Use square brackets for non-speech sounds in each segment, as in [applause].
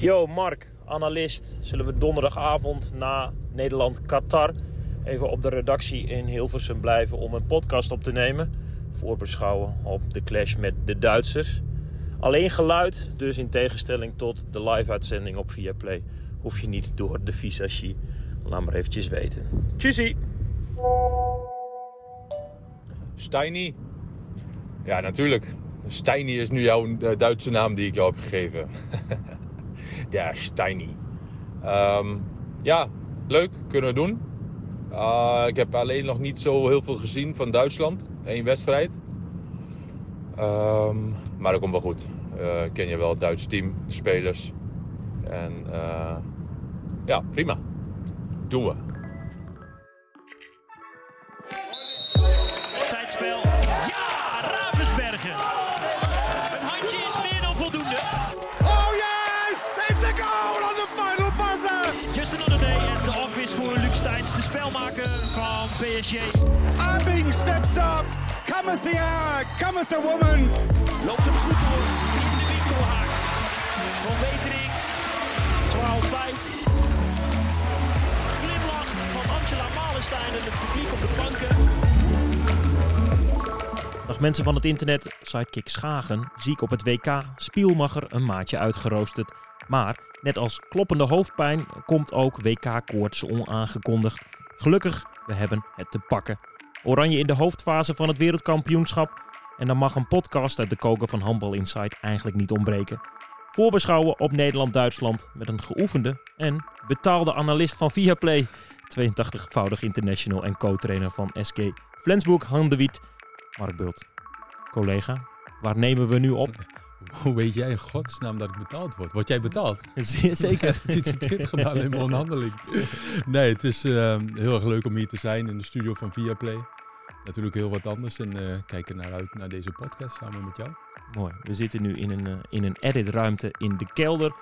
Yo, Mark, analist. Zullen we donderdagavond na Nederland-Qatar even op de redactie in Hilversum blijven om een podcast op te nemen? Voorbeschouwen op de clash met de Duitsers. Alleen geluid, dus in tegenstelling tot de live-uitzending op Viaplay, hoef je niet door de visagie. Laat maar eventjes weten. Tjussie! Steini? Ja, natuurlijk. Steini is nu jouw eh, Duitse naam die ik jou heb gegeven. [laughs] Steini. Ehm, ja, leuk. Kunnen we doen. Uh, ik heb alleen nog niet zo heel veel gezien van Duitsland. Eén wedstrijd. Um, maar dat komt wel goed. Uh, ken je wel het Duits team, de spelers. En uh, ja, prima. Doen we. Tijdspel. Ja, Ravensbergen. Voor Luc Steins, de spelmaker van PSG. Abing steps up. Cometh the hour, cometh the woman. Loopt hem goed door in de winkelhaak. Van Wetering. 12-5. Glimlach van Angela Malenstein en het publiek op de banken. Dag mensen van het internet, sidekick Schagen, ziek op het WK, Spielmacher een maatje uitgeroosterd. Maar net als kloppende hoofdpijn komt ook WK-koorts onaangekondigd. Gelukkig, we hebben het te pakken. Oranje in de hoofdfase van het wereldkampioenschap. En dan mag een podcast uit de koker van Handbal Insight eigenlijk niet ontbreken. Voorbeschouwen op Nederland-Duitsland met een geoefende en betaalde analist van Viaplay. 82-voudig international en co-trainer van SK Flensburg, Han de Wiet. Mark Bult. Collega, waar nemen we nu op? [laughs] Hoe weet jij in godsnaam dat ik betaald word? Word jij betaald? [laughs] Zeker. Ik heb iets verkeerd gedaan in mijn onderhandeling. [laughs] Nee, het is uh, heel erg leuk om hier te zijn in de studio van Viaplay. Natuurlijk heel wat anders en uh, kijken naar uit naar deze podcast samen met jou. Mooi. We zitten nu in een, uh, in een editruimte in de kelder.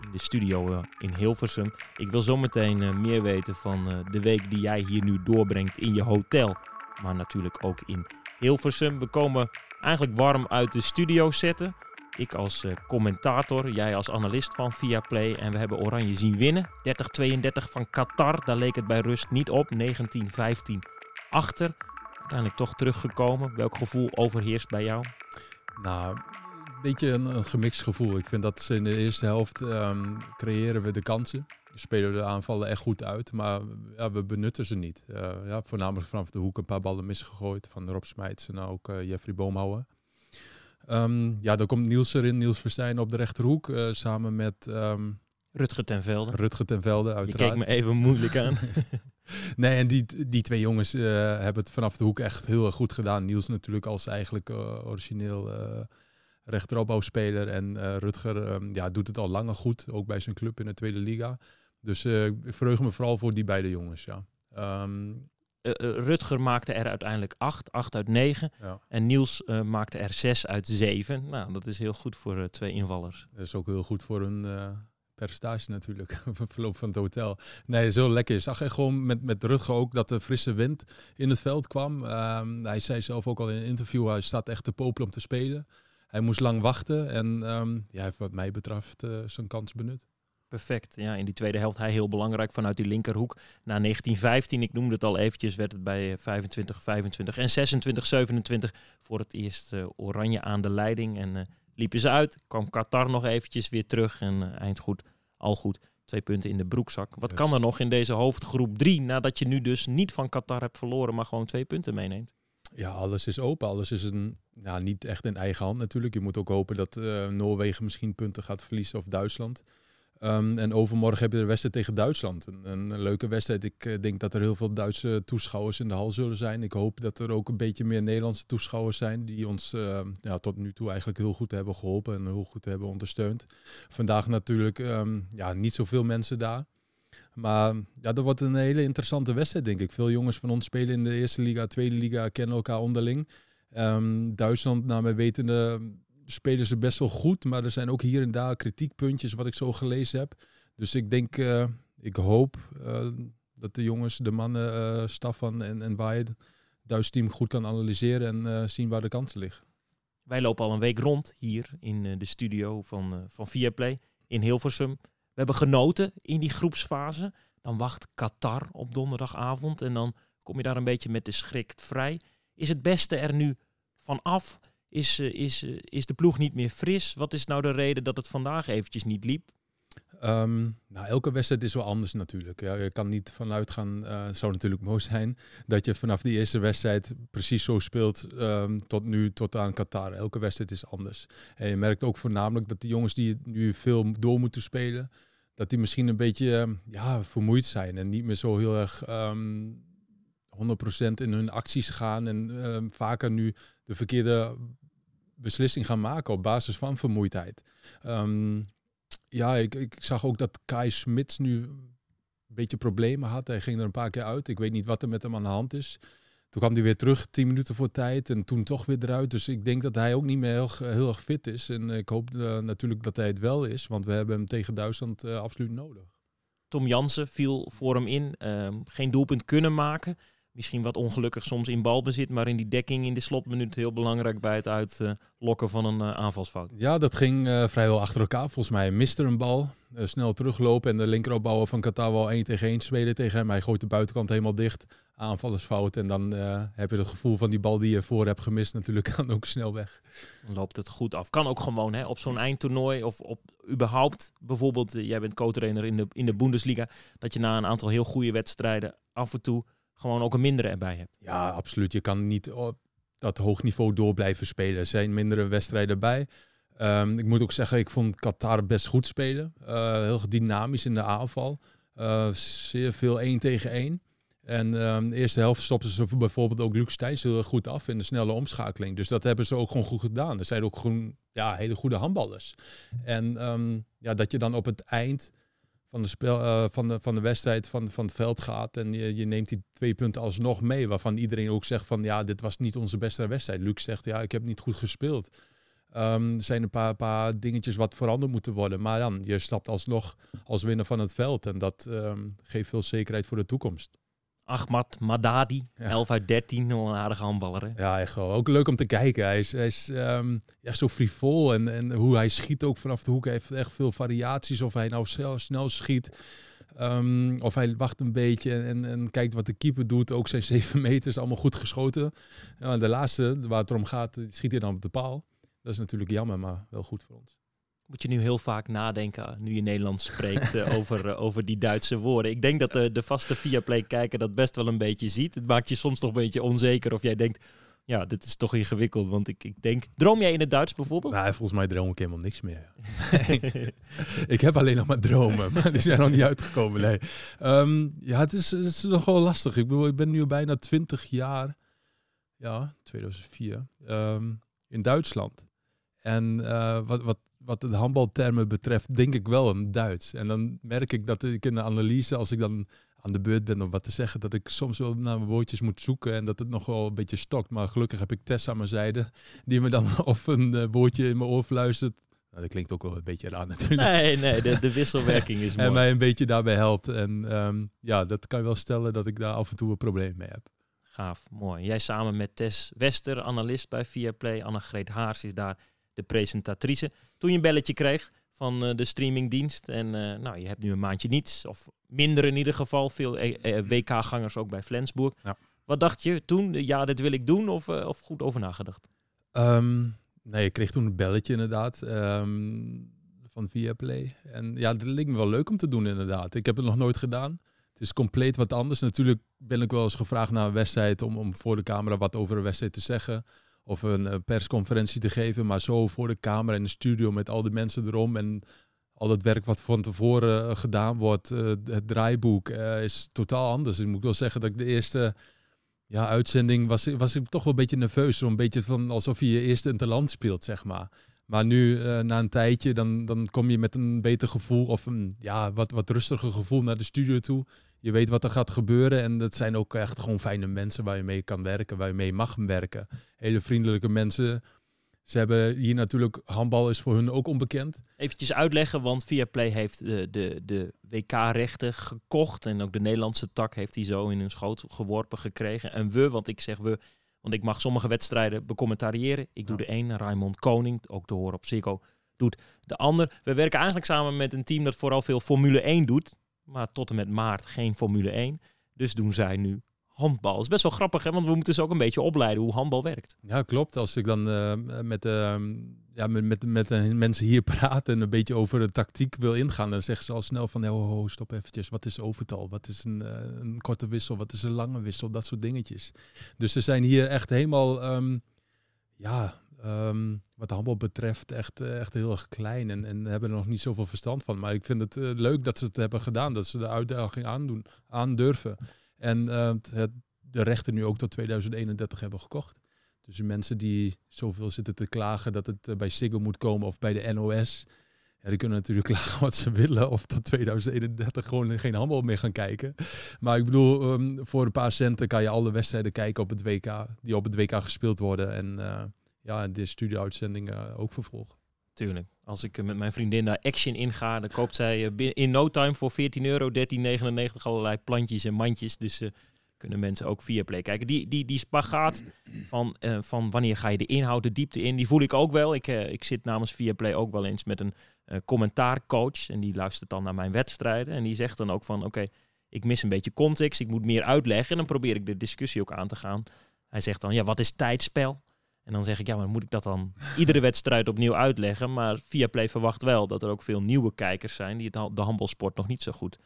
In de studio uh, in Hilversum. Ik wil zometeen meer weten van de week die jij hier nu doorbrengt in je hotel. Maar natuurlijk ook in Hilversum. We komen eigenlijk warm uit de studio zetten. Ik als uh, commentator, jij als analist van Viaplay. En we hebben Oranje zien winnen. 30-32 van Qatar. Daar leek het bij rust niet op. 19-15 achter. Uiteindelijk toch teruggekomen. Welk gevoel overheerst bij jou? Nou, een beetje een, gemixt gevoel. Ik vind dat ze in de eerste helft um, creëren we de kansen. We spelen de aanvallen echt goed uit, maar ja, we benutten ze niet. Uh, ja, voornamelijk vanaf de hoek een paar ballen misgegooid van Rob Smijts en ook uh, Jeffrey Boomhouwer. Um, ja, dan komt Niels erin, Niels Verstijn op de rechterhoek, uh, samen met... Um, Rutger ten Velde. Rutger ten Velde, uiteraard. Je keek me even moeilijk aan. [laughs] nee, en die, die twee jongens uh, hebben het vanaf de hoek echt heel erg goed gedaan. Niels natuurlijk als eigenlijk uh, origineel rechteropbouwspeler. En Rutger um, ja, doet het al langer goed, ook bij zijn club in de Tweede Liga. Dus ik verheug me vooral voor die beide jongens, ja. Um, uh, Rutger maakte er uiteindelijk 8, 8 uit 9. Ja. En Niels uh, maakte er 6 uit 7. Nou, dat is heel goed voor uh, twee invallers. Dat is ook heel goed voor een uh, percentage natuurlijk, [laughs] verloop van het hotel. Nee, zo lekker. Je zag echt gewoon met, met Rutger ook dat de frisse wind in het veld kwam. Um, hij zei zelf ook al in een interview, hij staat echt te popelen om te spelen. Hij moest lang wachten en um, ja, hij heeft wat mij betreft zijn kans benut. Perfect. Ja, in die tweede helft hij heel belangrijk vanuit die linkerhoek. Na 1915, ik noemde het al eventjes, werd het bij 25, 25 en 26, 27 voor het eerst uh, Oranje aan de leiding. En uh, liepen ze uit, kwam Qatar nog eventjes weer terug en uh, eind goed, al goed. Twee punten in de broekzak. Wat kan er nog in deze hoofdgroep 3, nadat je nu dus niet van Qatar hebt verloren, maar gewoon twee punten meeneemt? Ja, alles is open. Alles is een, ja, niet echt in eigen hand natuurlijk. Je moet ook hopen dat Noorwegen misschien punten gaat verliezen of Duitsland. Um, en overmorgen heb je de wedstrijd tegen Duitsland. Een, een leuke wedstrijd. Ik uh, denk dat er heel veel Duitse toeschouwers in de hal zullen zijn. Ik hoop dat er ook een beetje meer Nederlandse toeschouwers zijn. Die ons uh, ja, tot nu toe eigenlijk heel goed hebben geholpen en heel goed hebben ondersteund. Vandaag natuurlijk um, ja, niet zoveel mensen daar. Maar ja, dat wordt een hele interessante wedstrijd, denk ik. Veel jongens van ons spelen in de eerste liga, tweede liga, kennen elkaar onderling. Duitsland, naar mijn wetende, spelen ze best wel goed, maar er zijn ook hier en daar kritiekpuntjes wat ik zo gelezen heb. Dus ik denk, uh, ik hoop uh, dat de jongens, de mannen, uh, Staffan en, en Waai, het Duits team goed kan analyseren en zien waar de kansen liggen. Wij lopen al een week rond hier in de studio van, van Viaplay. in Hilversum. We hebben genoten in die groepsfase. Dan wacht Qatar op donderdagavond en dan kom je daar een beetje met de schrik vrij. Is het beste er nu vanaf? Is, eh, is, eh, is de ploeg niet meer fris? Wat is nou de reden dat het vandaag eventjes niet liep? Ehm, nou, elke wedstrijd is wel anders natuurlijk. Je kan niet vanuit gaan, eh, het zou natuurlijk mooi zijn, dat je vanaf die eerste wedstrijd precies zo speelt ehm, tot nu, tot aan Qatar. Elke wedstrijd is anders. En je merkt ook voornamelijk dat de jongens die nu veel door moeten spelen, dat die misschien een beetje ehm, ja, vermoeid zijn en niet meer zo heel erg 100% in hun acties gaan en vaker nu de verkeerde beslissing gaan maken op basis van vermoeidheid. Um, ja, ik, ik zag ook dat Kai Smits nu een beetje problemen had. Hij ging er een paar keer uit. Ik weet niet wat er met hem aan de hand is. Toen kwam hij weer terug, tien minuten voor tijd. En toen toch weer eruit. Dus ik denk dat hij ook niet meer heel, heel erg fit is. En ik hoop uh, natuurlijk dat hij het wel is. Want we hebben hem tegen Duitsland uh, absoluut nodig. Tom Jansen viel voor hem in. Uh, geen doelpunt kunnen maken. Misschien wat ongelukkig soms in balbezit, maar in die dekking in de slotminuut heel belangrijk bij het uitlokken van een uh, aanvalsfout. Ja, dat ging uh, vrijwel achter elkaar. Volgens mij miste een bal, uh, snel teruglopen en de linkeropbouwer van Qatar wel 1 tegen 1 spelen tegen hem. Hij gooit de buitenkant helemaal dicht, aanvallersfout en dan heb je het gevoel van die bal die je voor hebt gemist natuurlijk [laughs] kan ook snel weg. Dan loopt het goed af. Kan ook gewoon hè, op zo'n eindtoernooi of op überhaupt, bijvoorbeeld jij bent co-trainer in de, in de Bundesliga, dat je na een aantal heel goede wedstrijden af en toe gewoon ook een mindere erbij hebt. Ja, absoluut. Je kan niet op dat hoog niveau door blijven spelen. Er zijn mindere wedstrijden bij. Um, ik moet ook zeggen, ik vond Qatar best goed spelen. Uh, heel dynamisch in de aanval. Uh, zeer veel 1 tegen 1. En um, de eerste helft stopten ze bijvoorbeeld ook Luc Stijns heel goed af in de snelle omschakeling. Dus dat hebben ze ook gewoon goed gedaan. Er zijn ook gewoon ja, hele goede handballers. En um, ja, dat je dan op het eind van de, spel, uh, van de, van de wedstrijd van, van het veld gaat. En je, je neemt die twee punten alsnog mee. Waarvan iedereen ook zegt van ja, dit was niet onze beste wedstrijd. Luc zegt ja, ik heb niet goed gespeeld. Um, er zijn een paar, paar dingetjes wat veranderd moeten worden. Maar dan, je stapt alsnog als winnaar van het veld. En dat um, geeft veel zekerheid voor de toekomst. Ahmad Madadi, ja. 11 uit 13, een aardige handballer. Hè? Ja, echt wel. Ook leuk om te kijken. Hij is, hij is um, echt zo frivol en, en hoe hij schiet ook vanaf de hoek. Hij heeft echt veel variaties. Of hij nou snel, snel schiet, um, of hij wacht een beetje en, en kijkt wat de keeper doet. Ook zijn 7 [laughs] meters allemaal goed geschoten. Ja, de laatste, waar het om gaat, schiet hij dan op de paal. Dat is natuurlijk jammer, maar wel goed voor ons moet je nu heel vaak nadenken, nu je Nederlands spreekt, uh, [laughs] over, uh, over die Duitse woorden. Ik denk dat de, de vaste Viaplay-kijker dat best wel een beetje ziet. Het maakt je soms toch een beetje onzeker of jij denkt, ja, dit is toch ingewikkeld. Want ik, ik denk, droom jij in het Duits bijvoorbeeld? Nou, volgens mij droom ik helemaal niks meer. [laughs] [laughs] ik heb alleen nog maar dromen, maar die zijn nog niet uitgekomen. Nee. Um, ja, het is, het is nog wel lastig. Ik, bedoel, ik ben nu bijna 20 jaar, ja, 2004, um, in Duitsland. En uh, wat, wat wat de handbaltermen betreft, denk ik wel een Duits. En dan merk ik dat ik in de analyse, als ik dan aan de beurt ben om wat te zeggen, dat ik soms wel naar mijn woordjes moet zoeken en dat het nog wel een beetje stokt. Maar gelukkig heb ik Tess aan mijn zijde, die me dan [laughs] of een uh, woordje in mijn oor fluistert. Nou, dat klinkt ook wel een beetje raar natuurlijk. Nee, nee, de, de wisselwerking is [laughs] mooi. en mij een beetje daarbij helpt. En um, ja, dat kan je wel stellen dat ik daar af en toe een probleem mee heb. Gaaf, mooi. Jij samen met Tess Wester, analist bij Viaplay. Annegreet Haars is daar de presentatrice. Toen je een belletje kreeg van uh, de streamingdienst en uh, nou, je hebt nu een maandje niets, of minder in ieder geval, veel eh, WK-gangers ook bij Flensburg. Ja. Wat dacht je toen? Ja, dit wil ik doen of, of goed over nagedacht? Um, nee, ik kreeg toen een belletje inderdaad um, van Viaplay. En ja, dat leek me wel leuk om te doen inderdaad. Ik heb het nog nooit gedaan. Het is compleet wat anders. Natuurlijk ben ik wel eens gevraagd naar een wedstrijd om, om voor de camera wat over een wedstrijd te zeggen of een eh, persconferentie te geven, maar zo voor de kamer en de studio met al die mensen erom en al het werk wat van tevoren eh, gedaan wordt, uh, het draaiboek is totaal anders. Ik moet wel zeggen dat ik de eerste ja, uitzending was, was ik toch wel een beetje nerveus, een beetje van alsof je je eerste interland speelt, zeg maar. Maar nu, na een tijdje, dan, dan kom je met een beter gevoel of een ja, wat, wat rustiger gevoel naar de studio toe je weet wat er gaat gebeuren. En dat zijn ook echt gewoon fijne mensen waar je mee kan werken, waar je mee mag werken. Hele vriendelijke mensen. Ze hebben hier natuurlijk, handbal is voor hun ook onbekend. Eventjes uitleggen, want Viaplay heeft de, de, de WK-rechten gekocht. En ook de Nederlandse tak heeft hij zo in hun schoot geworpen gekregen. En we, want ik zeg we, want ik mag sommige wedstrijden becommentariëren. Ik doe ja. de een, Raymond Koning, ook te horen op Ziggo doet de ander. We werken eigenlijk samen met een team dat vooral veel Formule 1 doet. Maar tot en met maart geen Formule 1. Dus doen zij nu handbal. Dat is best wel grappig, hè? want we moeten ze ook een beetje opleiden hoe handbal werkt. Ja, klopt. Als ik dan uh, met, uh, ja, met, met, met mensen hier praat en een beetje over de tactiek wil ingaan, dan zeggen ze al snel van, oh, oh, stop eventjes, wat is overtal? Wat is een, uh, een, korte wissel? Wat is een lange wissel? Dat soort dingetjes. Dus ze zijn hier echt helemaal, um, ja, um, wat de handbal betreft, echt, echt heel erg klein en, en hebben er nog niet zoveel verstand van. Maar ik vind het leuk dat ze het hebben gedaan, dat ze de uitdaging aandoen, aandurven. En uh, het, de rechten nu ook tot 2031 hebben gekocht. Dus de mensen die zoveel zitten te klagen dat het bij Siggo moet komen of bij de NOS. Ja, die kunnen natuurlijk [laughs] klagen wat ze willen. Of tot 2031 gewoon geen handbal meer gaan kijken. Maar ik bedoel, um, voor een paar centen kan je alle wedstrijden kijken op het WK. Die op het WK gespeeld worden. En ja, de studio-uitzendingen ook vervolgen. Tuurlijk. Als ik met mijn vriendin naar Action inga, dan koopt zij in no time voor 14 euro, 13,99 allerlei plantjes en mandjes. Dus uh, kunnen mensen ook via Play kijken. Die, die, die spagaat van, uh, van wanneer ga je de inhoud, de diepte in, die voel ik ook wel. Ik, ik zit namens via Play ook wel eens met een commentaarcoach. En die luistert dan naar mijn wedstrijden. En die zegt dan ook van oké, ik mis een beetje context, ik moet meer uitleggen. En dan probeer ik de discussie ook aan te gaan. Hij zegt dan, ja, wat is tijdspel? En dan zeg ik, ja, maar moet ik dat dan iedere wedstrijd opnieuw uitleggen? Maar via Play verwacht wel dat er ook veel nieuwe kijkers zijn die het, de handbalsport nog niet zo goed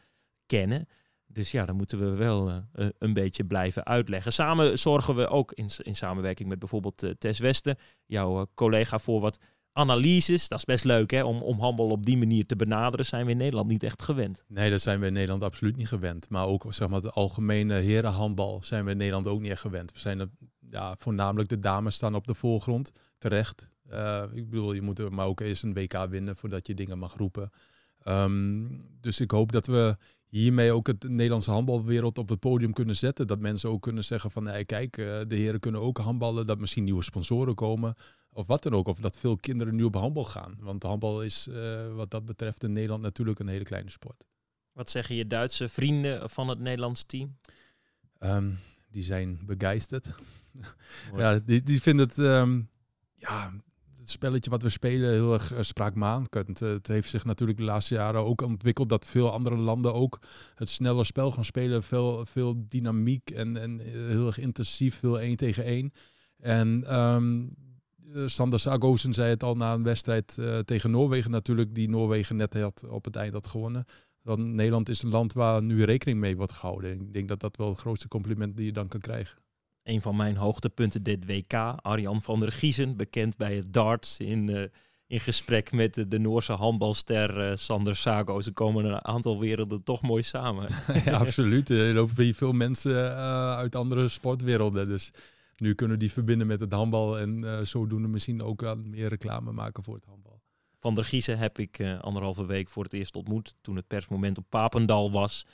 kennen. Dus ja, dan moeten we wel uh, een beetje blijven uitleggen. Samen zorgen we ook in, in samenwerking met bijvoorbeeld uh, Tess Westen, jouw collega, voor wat analyses. Dat is best leuk hè, om, om handbal op die manier te benaderen. Zijn we in Nederland niet echt gewend. Nee, dat zijn we in Nederland absoluut niet gewend. Maar ook zeg maar, de algemene herenhandbal zijn we in Nederland ook niet echt gewend. We zijn er, ja, voornamelijk de dames staan op de voorgrond, terecht. ik bedoel, je moet er maar ook eens een WK winnen voordat je dingen mag roepen. Um, dus ik hoop dat we hiermee ook het Nederlandse handbalwereld op het podium kunnen zetten. Dat mensen ook kunnen zeggen van, hey, kijk, uh, de heren kunnen ook handballen. Dat misschien nieuwe sponsoren komen. Of wat dan ook. Of dat veel kinderen nu op handbal gaan. Want handbal is uh, wat dat betreft in Nederland natuurlijk een hele kleine sport. Wat zeggen je Duitse vrienden van het Nederlands team? Um, die zijn begeisterd. [laughs] ja, die, die vinden het... Um, ja, het spelletje wat we spelen heel erg uh, spraakmakend. Uh, het heeft zich natuurlijk de laatste jaren ook ontwikkeld dat veel andere landen ook het snelle spel gaan spelen. Veel, veel dynamiek en, en heel erg intensief, veel één tegen één. En um, Sander Sagosen zei het al na een wedstrijd uh, tegen Noorwegen natuurlijk, die Noorwegen net had, op het eind had gewonnen. Dan Nederland is een land waar nu rekening mee wordt gehouden. Ik denk dat dat wel het grootste compliment die je dan kan krijgen een van mijn hoogtepunten dit WK. Arjan van der Giezen, bekend bij het darts, in, uh, in gesprek met de, Noorse handbalster uh, Sander Sago. Ze komen een aantal werelden toch mooi samen. [laughs] ja, absoluut. [laughs] Er lopen hier veel mensen uit andere sportwerelden. Dus nu kunnen die verbinden met het handbal en zodoende misschien ook meer reclame maken voor het handbal. Van der Giezen heb ik anderhalve week voor het eerst ontmoet toen het persmoment op Papendal was.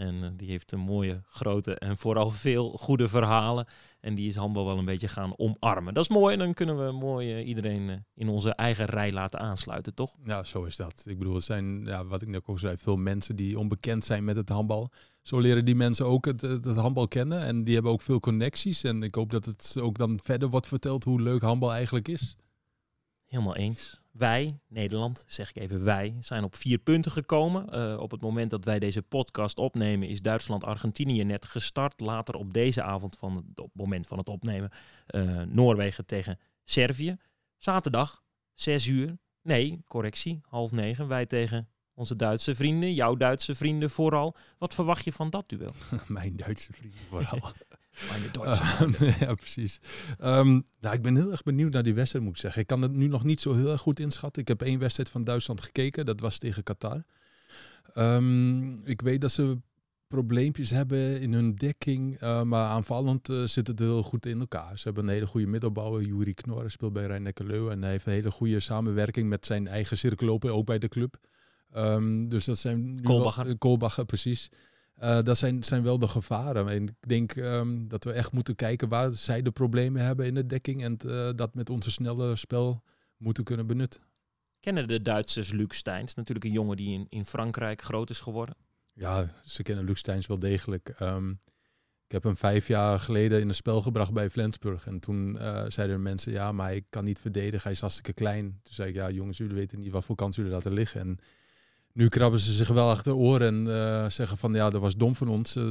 En uh, die heeft een mooie, grote en vooral veel goede verhalen. En die is handbal wel een beetje gaan omarmen. Dat is mooi. En dan kunnen we mooi uh, iedereen uh, in onze eigen rij laten aansluiten, toch? Ja, zo is dat. Ik bedoel, het zijn, ja, wat ik net ook zei, veel mensen die onbekend zijn met het handbal. Zo leren die mensen ook het, het, het handbal kennen. En die hebben ook veel connecties. En ik hoop dat het ook dan verder wordt verteld hoe leuk handbal eigenlijk is. Helemaal eens. Wij, Nederland, zeg ik even wij, zijn op vier punten gekomen. Uh, op het moment dat wij deze podcast opnemen is Duitsland-Argentinië net gestart. Later op deze avond, van het, op het moment van het opnemen, uh, Noorwegen tegen Servië. Zaterdag, zes uur, nee, correctie, half negen, wij tegen onze Duitse vrienden, jouw Duitse vrienden vooral. Wat verwacht je van dat duel? [laughs] Mijn Duitse vrienden vooral. [laughs] Uh, [laughs] ja, precies. Um, nou, ik ben heel erg benieuwd naar die wedstrijd, moet ik zeggen. Ik kan het nu nog niet zo heel erg goed inschatten. Ik heb één wedstrijd van Duitsland gekeken. Dat was tegen Qatar. Um, ik weet dat ze probleempjes hebben in hun dekking. Uh, maar aanvallend uh, zit het heel goed in elkaar. Ze hebben een hele goede middelbouwer. Juri Knorren speelt bij rijn Leu En hij heeft een hele goede samenwerking met zijn eigen cirkelopen, ook bij de club. Um, dus dat zijn... Kolbacher. Kolbacher, precies. Uh, dat zijn, zijn wel de gevaren. En ik denk um, dat we echt moeten kijken waar zij de problemen hebben in de dekking. En uh, dat met onze snelle spel moeten kunnen benutten. Kennen de Duitsers Luc Steins? Natuurlijk een jongen die in, in Frankrijk groot is geworden. Ja, ze kennen Luc Steins wel degelijk. Um, Ik heb hem vijf jaar geleden in een spel gebracht bij Flensburg. En toen uh, zeiden mensen, ja, maar ik kan niet verdedigen. Hij is hartstikke klein. Toen zei ik, ja jongens, jullie weten niet wat voor kans jullie laten liggen. En nu krabben ze zich wel achter de oren en uh, zeggen van, ja, dat was dom van ons. Uh,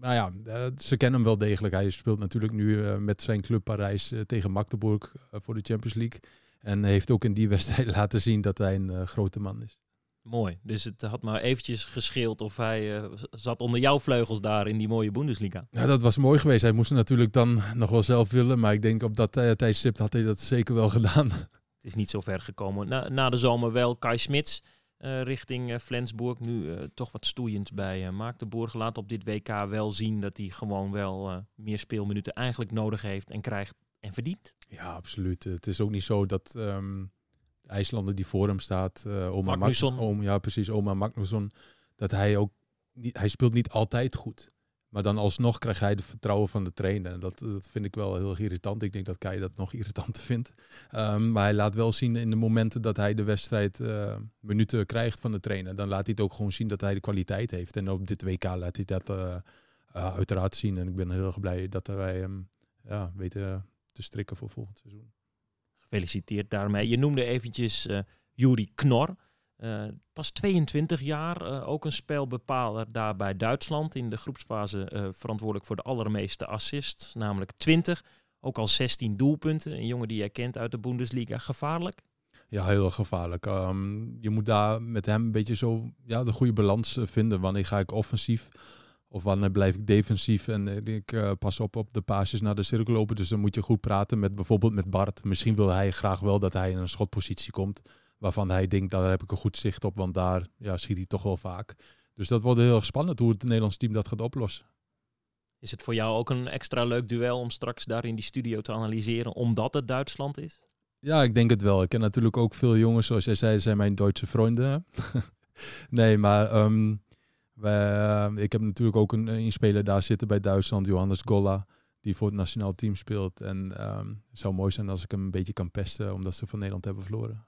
nou ja, ze kennen hem wel degelijk. Hij speelt natuurlijk nu met zijn club Parijs tegen Magdeburg voor de Champions League. En heeft ook in die [laughs] wedstrijd laten zien dat hij een grote man is. Mooi. Dus het had maar eventjes gescheeld of hij uh, zat onder jouw vleugels daar in die mooie Bundesliga. Ja, dat was mooi geweest. Hij moest natuurlijk dan nog wel zelf willen. Maar ik denk op dat uh, tijdstip had hij dat zeker wel gedaan. Het is niet zo ver gekomen. Na, na de zomer wel Kai Smits uh, richting Flensburg. Nu toch wat stoeiend bij Magdeburg. Laat op dit WK wel zien dat hij gewoon wel meer speelminuten eigenlijk nodig heeft en krijgt en verdient. Ja, absoluut. Het is ook niet zo dat... Um IJslander die voor hem staat, Oma Magnusson. Ja, precies, Oma Magnusson. Dat hij ook niet, hij speelt niet altijd goed. Maar dan alsnog krijgt hij de vertrouwen van de trainer. Dat, dat vind ik wel heel irritant. Ik denk dat Kai dat nog [laughs] irritanter vindt. Um, maar hij laat wel zien in de momenten dat hij de wedstrijd uh, minuten krijgt van de trainer. Dan laat hij het ook gewoon zien dat hij de kwaliteit heeft. En op dit WK laat hij dat uh, uiteraard zien. En ik ben heel erg blij dat wij hem ja, weten te strikken voor volgend seizoen. Gefeliciteerd daarmee. Je noemde eventjes Juri Knor. Uh, pas 22 jaar, uh, ook een spelbepaler daar bij Duitsland. In de groepsfase uh, verantwoordelijk voor de allermeeste assists, namelijk 20. Ook al 16 doelpunten. Een jongen die jij kent uit de Bundesliga. Gevaarlijk? Ja, heel gevaarlijk. Um, je moet daar met hem een beetje zo ja, de goede balans vinden. Wanneer ga ik offensief of wanneer blijf ik defensief en eh, ik uh, pas op op de paasjes naar de cirkel lopen. Dus dan moet je goed praten met bijvoorbeeld met Bart. Misschien wil hij graag wel dat hij in een schotpositie komt. Waarvan hij denkt, daar heb ik een goed zicht op. Want daar ja, schiet hij toch wel vaak. Dus dat wordt heel erg spannend hoe het Nederlands team dat gaat oplossen. Is het voor jou ook een extra leuk duel om straks daar in die studio te analyseren, omdat het Duitsland is? Ja, ik denk het wel. Ik ken natuurlijk ook veel jongens, zoals jij zei, zijn mijn Duitse vrienden. [laughs] nee, maar um, wij, ik heb natuurlijk ook een, een speler daar zitten bij Duitsland, Johannes Golla, die voor het nationaal team speelt. En um, het zou mooi zijn als ik hem een beetje kan pesten, omdat ze van Nederland hebben verloren.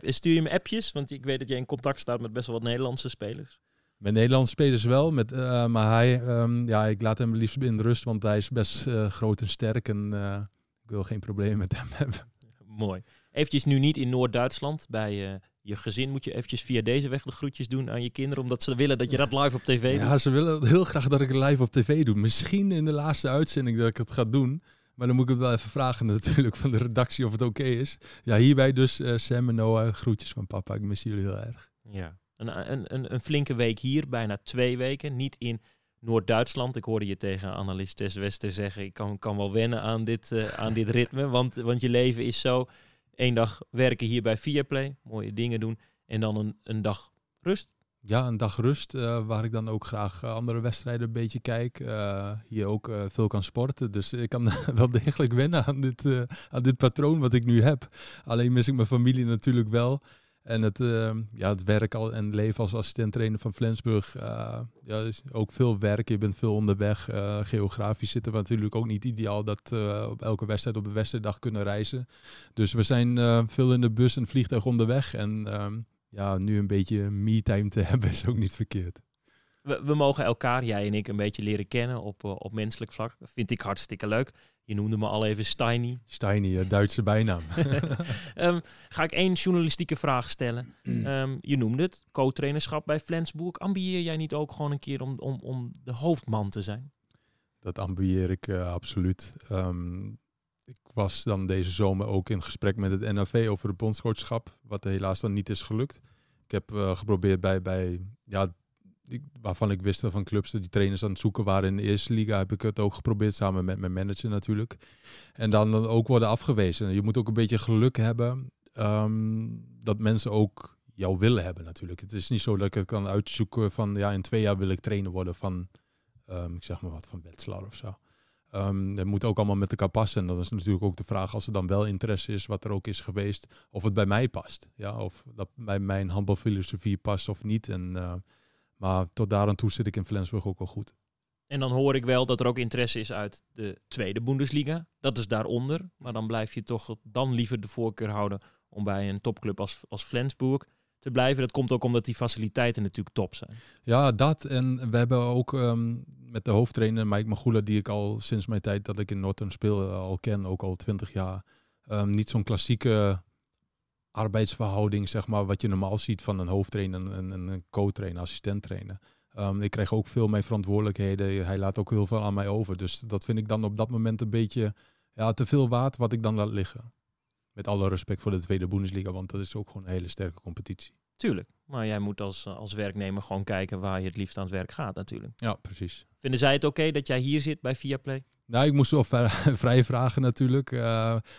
Stuur je hem appjes? Want ik weet dat jij in contact staat met best wel wat Nederlandse spelers. Met Nederlandse spelers wel, met, uh, maar hij, um, ja, ik laat hem liefst in rust, want hij is best uh, groot en sterk en uh, ik wil geen probleem met hem [laughs] hebben. Mooi. Eventjes nu niet in Noord-Duitsland bij je gezin moet je eventjes via deze weg de groetjes doen aan je kinderen, omdat ze willen dat je dat live op tv doet. Ja, ze willen heel graag dat ik het live op tv doe. Misschien in de laatste uitzending dat ik het ga doen. Maar dan moet ik het wel even vragen [laughs] natuurlijk van de redactie of het oké is. Ja, hierbij dus uh, Sam en Noah, groetjes van papa. Ik mis jullie heel erg. Ja, een, een, een, flinke week hier, bijna twee weken. Niet in Noord-Duitsland. Ik hoorde je tegen analist Tess Wester zeggen, ik kan, kan wel wennen aan dit, uh, aan dit ritme, [laughs] want, want je leven is zo Eén dag werken hier bij Viaplay, mooie dingen doen. En dan een, een dag rust. Ja, een dag rust, uh, waar ik dan ook graag uh, andere wedstrijden een beetje kijk. Uh, hier ook veel kan sporten. Dus ik kan [laughs] wel degelijk wennen aan dit, aan dit patroon wat ik nu heb. Alleen mis ik mijn familie natuurlijk wel. En het, ja, het werk al en leven als assistent-trainer van Flensburg. Ja, is ook veel werk. Je bent veel onderweg. Geografisch zitten we natuurlijk ook niet ideaal dat we op elke wedstrijd op een wedstrijddag kunnen reizen. Dus we zijn veel in de bus en vliegtuig onderweg. En ehm, ja, nu een beetje me-time te [laughs] hebben is ook niet verkeerd. We, we, mogen elkaar, jij en ik, een beetje leren kennen op, op menselijk vlak. Dat vind ik hartstikke leuk. Je noemde me al even Steiny. Steiny, Duitse bijnaam. um, [laughs] ga ik één journalistieke vraag stellen. Um, [clears throat] je noemde het, co-trainerschap bij Flensburg. Ambieer jij niet ook gewoon een keer om, om, om de hoofdman te zijn? Dat ambieer ik uh, absoluut. Um, ik was dan deze zomer ook in gesprek met het NAV over het bondscoachschap, wat helaas dan niet is gelukt. Ik heb uh, geprobeerd bij, bij ja, waarvan ik wist van clubs die trainers aan het zoeken waren in de eerste liga, heb ik het ook geprobeerd samen met mijn manager natuurlijk. En dan, dan ook worden afgewezen. Je moet ook een beetje geluk hebben um, dat mensen ook jou willen hebben natuurlijk. Het is niet zo dat ik het kan uitzoeken van ja, in twee jaar wil ik trainer worden van, um, ik zeg maar wat, van Wetzlar of zo. Um, moet ook allemaal met elkaar passen. En dat is natuurlijk ook de vraag als er dan wel interesse is, wat er ook is geweest, of het bij mij past. Ja, of dat bij mijn handbalfilosofie past of niet. En uh, maar tot daar aan toe zit ik in Flensburg ook wel goed. En dan hoor ik wel dat er ook interesse is uit de tweede Bundesliga. Dat is daaronder. Maar dan blijf je toch dan liever de voorkeur houden om bij een topclub als, als Flensburg te blijven. Dat komt ook omdat die faciliteiten natuurlijk top zijn. Ja, dat. En we hebben ook um, met de hoofdtrainer Mike Magula, die ik al sinds mijn tijd dat ik in Norton speel eh, al ken, ook al twintig jaar. Ehm, niet zo'n klassieke arbeidsverhouding, zeg maar, wat je normaal ziet van een hoofdtrainer en een co-trainer, assistent-trainer. Ehm, ik krijg ook veel meer verantwoordelijkheden. Hij laat ook heel veel aan mij over. Dus dat vind ik dan op dat moment een beetje ja, te veel waard wat ik dan laat liggen. Met alle respect voor de tweede Bundesliga, want dat is ook gewoon een hele sterke competitie. Tuurlijk. Maar jij moet als, als werknemer gewoon kijken waar je het liefst aan het werk gaat natuurlijk. Ja, precies. Vinden zij het oké dat jij hier zit bij Viaplay? Nou, ik moest wel [laughs] vrij vragen natuurlijk. Uh,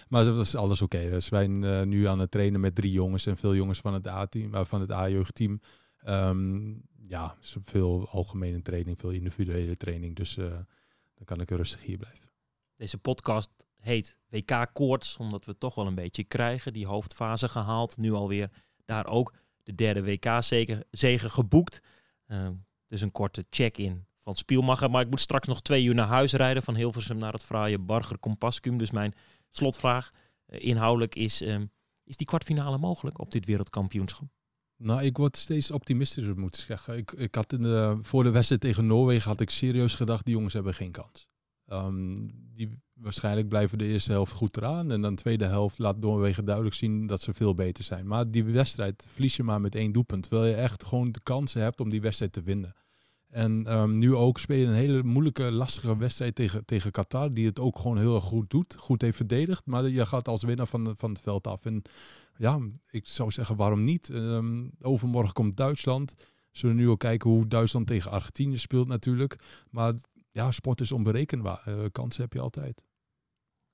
maar dat is alles oké. We zijn uh, nu aan het trainen met drie jongens en veel jongens van het A-team, uh, van het A-jeugdteam. Um, ja, veel algemene training, veel individuele training. Dus dan kan ik rustig hier blijven. Deze podcast heet WK Koorts, omdat we toch wel een beetje krijgen. Die hoofdfase gehaald, nu alweer daar ook de derde WK-zegen geboekt. Uh, dus een korte check-in van Spielmacher. Maar ik moet straks nog twee uur naar huis rijden van Hilversum naar het fraaie Barger Compascum. Dus mijn slotvraag uh, inhoudelijk is, um, is die kwartfinale mogelijk op dit wereldkampioenschap? Nou, ik word steeds optimistischer, moet ik zeggen. Ik, ik had in de, voor de wedstrijd tegen Noorwegen had ik serieus gedacht, die jongens hebben geen kans. Um, die waarschijnlijk blijven de eerste helft goed eraan. En dan de tweede helft laat Noorwegen duidelijk zien dat ze veel beter zijn. Maar die wedstrijd verlies je maar met één doelpunt. Terwijl je echt gewoon de kansen hebt om die wedstrijd te winnen. En um, nu ook spelen een hele moeilijke, lastige wedstrijd tegen, tegen Qatar. Die het ook gewoon heel erg goed doet. Goed heeft verdedigd. Maar je gaat als winnaar van, van het veld af. En ja, ik zou zeggen, waarom niet? Um, overmorgen komt Duitsland. Zullen nu ook kijken hoe Duitsland tegen Argentinië speelt natuurlijk. Maar ja, sport is onberekenbaar. Uh, kansen heb je altijd.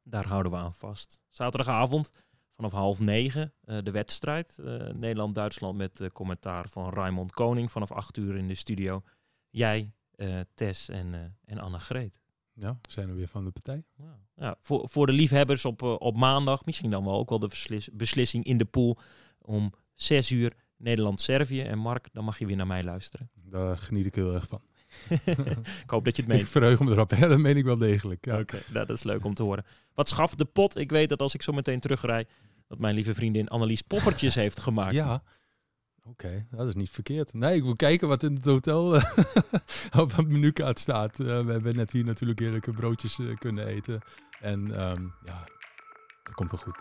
Daar houden we aan vast. Zaterdagavond vanaf half negen uh, de wedstrijd. Uh, Nederland-Duitsland met commentaar van Raymond Koning vanaf acht uur in de studio. Jij, Tess en, en Anne-Greet. Ja, zijn we weer van de partij. Ja, ja voor, voor de liefhebbers op, op maandag, misschien dan wel ook wel de beslissing in de pool om zes uur Nederland-Servië. En Mark, dan mag je weer naar mij luisteren. Daar geniet ik heel erg van. [laughs] ik hoop dat je het meent. Ik verheug me erop, hè? dat meen ik wel degelijk. Ja. Oké, okay, nou, dat is leuk om te horen. Wat schaft de pot? Ik weet dat als ik zo meteen terugrij, dat mijn lieve vriendin Annelies poffertjes [laughs] heeft gemaakt. Ja, oké, okay, dat is niet verkeerd. Nee, ik wil kijken wat in het hotel uh, [laughs] op het menukaart staat. Uh, we hebben net hier natuurlijk heerlijke broodjes uh, kunnen eten. En um, ja, dat komt wel goed.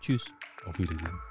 Tjus. Auf Wiedersehen.